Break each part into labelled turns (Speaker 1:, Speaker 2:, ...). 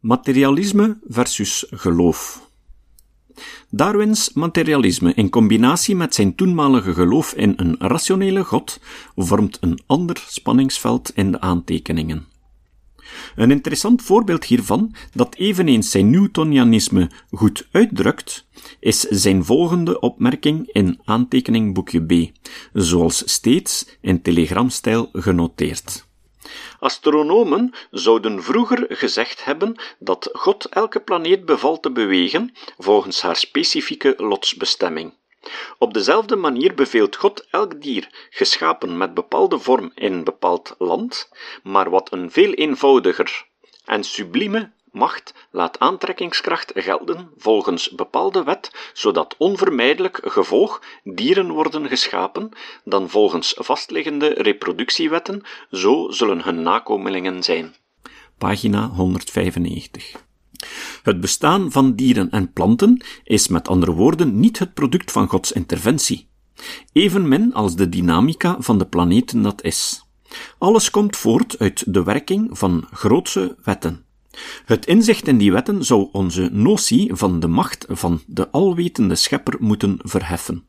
Speaker 1: Materialisme versus geloof. Darwins materialisme in combinatie met zijn toenmalige geloof in een rationele God vormt een ander spanningsveld in de aantekeningen. Een interessant voorbeeld hiervan, dat eveneens zijn Newtonianisme goed uitdrukt, is zijn volgende opmerking in aantekening boekje B, zoals steeds in telegramstijl genoteerd. Astronomen zouden vroeger gezegd hebben dat God elke planeet bevalt te bewegen volgens haar specifieke lotsbestemming. Op dezelfde manier beveelt God elk dier, geschapen met bepaalde vorm in een bepaald land, maar wat een veel eenvoudiger en sublieme macht laat aantrekkingskracht gelden volgens bepaalde wet, zodat onvermijdelijk gevolg dieren worden geschapen, dan volgens vastliggende reproductiewetten, zo zullen hun nakomelingen zijn. Pagina 195. Het bestaan van dieren en planten is met andere woorden niet het product van Gods interventie, evenmin als de dynamica van de planeten dat is. Alles komt voort uit de werking van grootse wetten. Het inzicht in die wetten zou onze notie van de macht van de alwetende schepper moeten verheffen.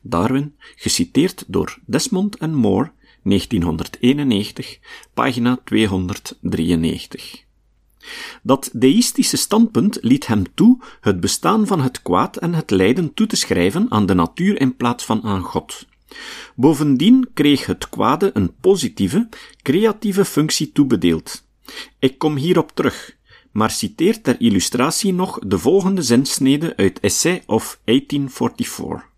Speaker 1: Darwin, geciteerd door Desmond en Moore, 1991, pagina 293. Dat deïstische standpunt liet hem toe het bestaan van het kwaad en het lijden toe te schrijven aan de natuur in plaats van aan God. Bovendien kreeg het kwade een positieve, creatieve functie toebedeeld. Ik kom hierop terug, maar citeer ter illustratie nog de volgende zinsnede uit Essay of 1844.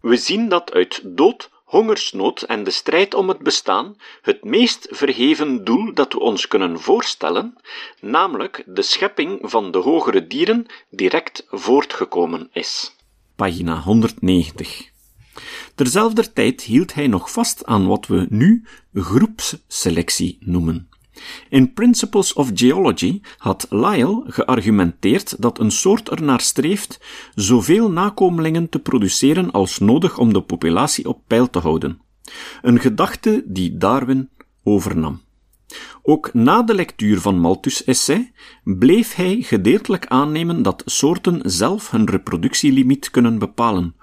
Speaker 1: We zien dat uit dood, hongersnood en de strijd om het bestaan het meest verheven doel dat we ons kunnen voorstellen, namelijk de schepping van de hogere dieren, direct voortgekomen is. Pagina 190. Terzelfder tijd hield hij nog vast aan wat we nu groepsselectie noemen. In Principles of Geology had Lyell geargumenteerd dat een soort ernaar streeft zoveel nakomelingen te produceren als nodig om de populatie op peil te houden. Een gedachte die Darwin overnam. Ook na de lectuur van Malthus' essay bleef hij gedeeltelijk aannemen dat soorten zelf hun reproductielimiet kunnen bepalen,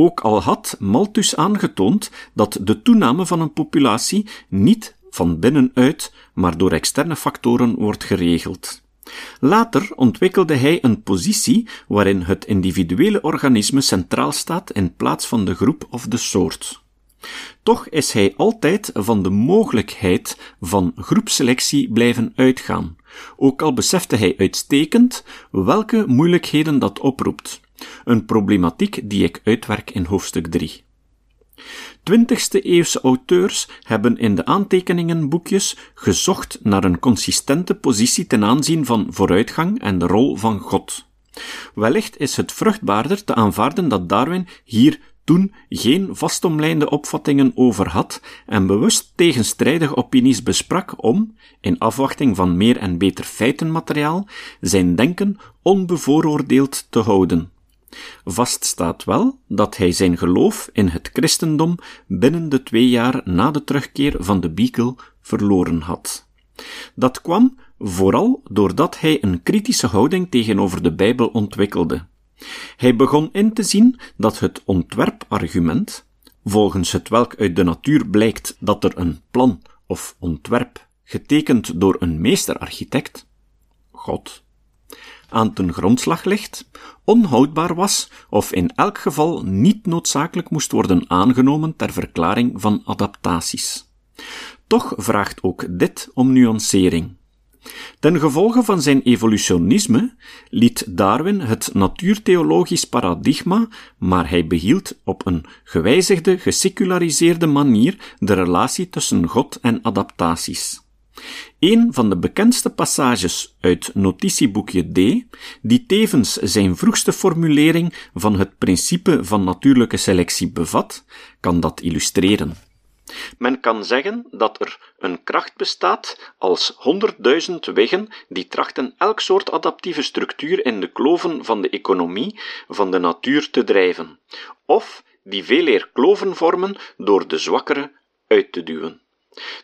Speaker 1: ook al had Malthus aangetoond dat de toename van een populatie niet van binnenuit, maar door externe factoren wordt geregeld. Later ontwikkelde hij een positie waarin het individuele organisme centraal staat in plaats van de groep of de soort. Toch is hij altijd van de mogelijkheid van groepselectie blijven uitgaan, ook al besefte hij uitstekend welke moeilijkheden dat oproept. Een problematiek die ik uitwerk in hoofdstuk 3. 20e eeuwse auteurs hebben in de aantekeningenboekjes gezocht naar een consistente positie ten aanzien van vooruitgang en de rol van God. Wellicht is het vruchtbaarder te aanvaarden dat Darwin hier toen geen vastomlijnde opvattingen over had en bewust tegenstrijdige opinies besprak om, in afwachting van meer en beter feitenmateriaal, zijn denken onbevooroordeeld te houden. Vast staat wel dat hij zijn geloof in het christendom binnen de twee jaar na de terugkeer van de Beagle verloren had. Dat kwam vooral doordat hij een kritische houding tegenover de Bijbel ontwikkelde. Hij begon in te zien dat het ontwerpargument, volgens het welk uit de natuur blijkt dat er een plan of ontwerp, getekend door een meesterarchitect, God, aan ten grondslag ligt, onhoudbaar was of in elk geval niet noodzakelijk moest worden aangenomen ter verklaring van adaptaties. Toch vraagt ook dit om nuancering. Ten gevolge van zijn evolutionisme liet Darwin het natuurtheologisch paradigma, maar hij behield op een gewijzigde, geseculariseerde manier de relatie tussen God en adaptaties. Een van de bekendste passages uit notitieboekje D, die tevens zijn vroegste formulering van het principe van natuurlijke selectie bevat, kan dat illustreren. Men kan zeggen dat er een kracht bestaat als honderdduizend weggen die trachten elk soort adaptieve structuur in de kloven van de economie van de natuur te drijven, of die veel eer kloven vormen door de zwakkere uit te duwen.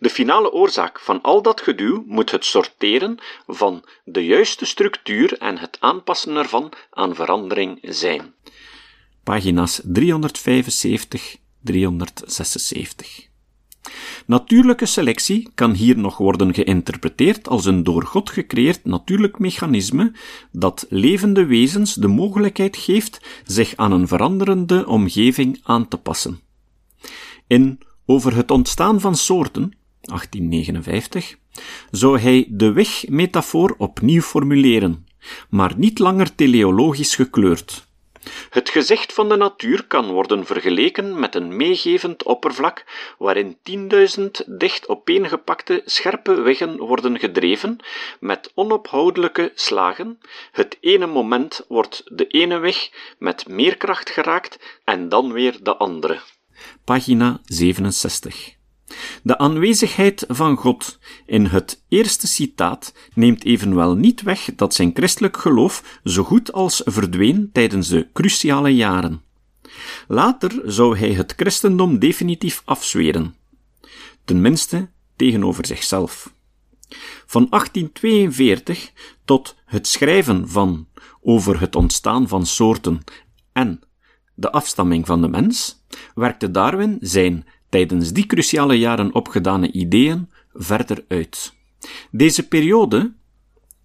Speaker 1: De finale oorzaak van al dat geduw moet het sorteren van de juiste structuur en het aanpassen ervan aan verandering zijn. Pagina's 375, 376. Natuurlijke selectie kan hier nog worden geïnterpreteerd als een door God gecreëerd natuurlijk mechanisme dat levende wezens de mogelijkheid geeft zich aan een veranderende omgeving aan te passen. In Over het ontstaan van soorten, 1859, zou hij de weg-metafoor opnieuw formuleren, maar niet langer teleologisch gekleurd. Het gezicht van de natuur kan worden vergeleken met een meegevend oppervlak waarin tienduizend dicht opeengepakte scherpe weggen worden gedreven met onophoudelijke slagen. Het ene moment wordt de ene weg met meer kracht geraakt en dan weer de andere. Pagina 67. De aanwezigheid van God in het eerste citaat neemt evenwel niet weg dat zijn christelijk geloof zo goed als verdween tijdens de cruciale jaren. Later zou hij het christendom definitief afzweren, tenminste tegenover zichzelf. Van 1842 tot het schrijven van over het ontstaan van soorten en de afstamming van de mens, werkte Darwin zijn tijdens die cruciale jaren opgedane ideeën verder uit. Deze periode,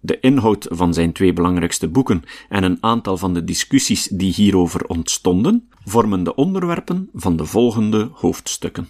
Speaker 1: de inhoud van zijn twee belangrijkste boeken en een aantal van de discussies die hierover ontstonden, vormen de onderwerpen van de volgende hoofdstukken.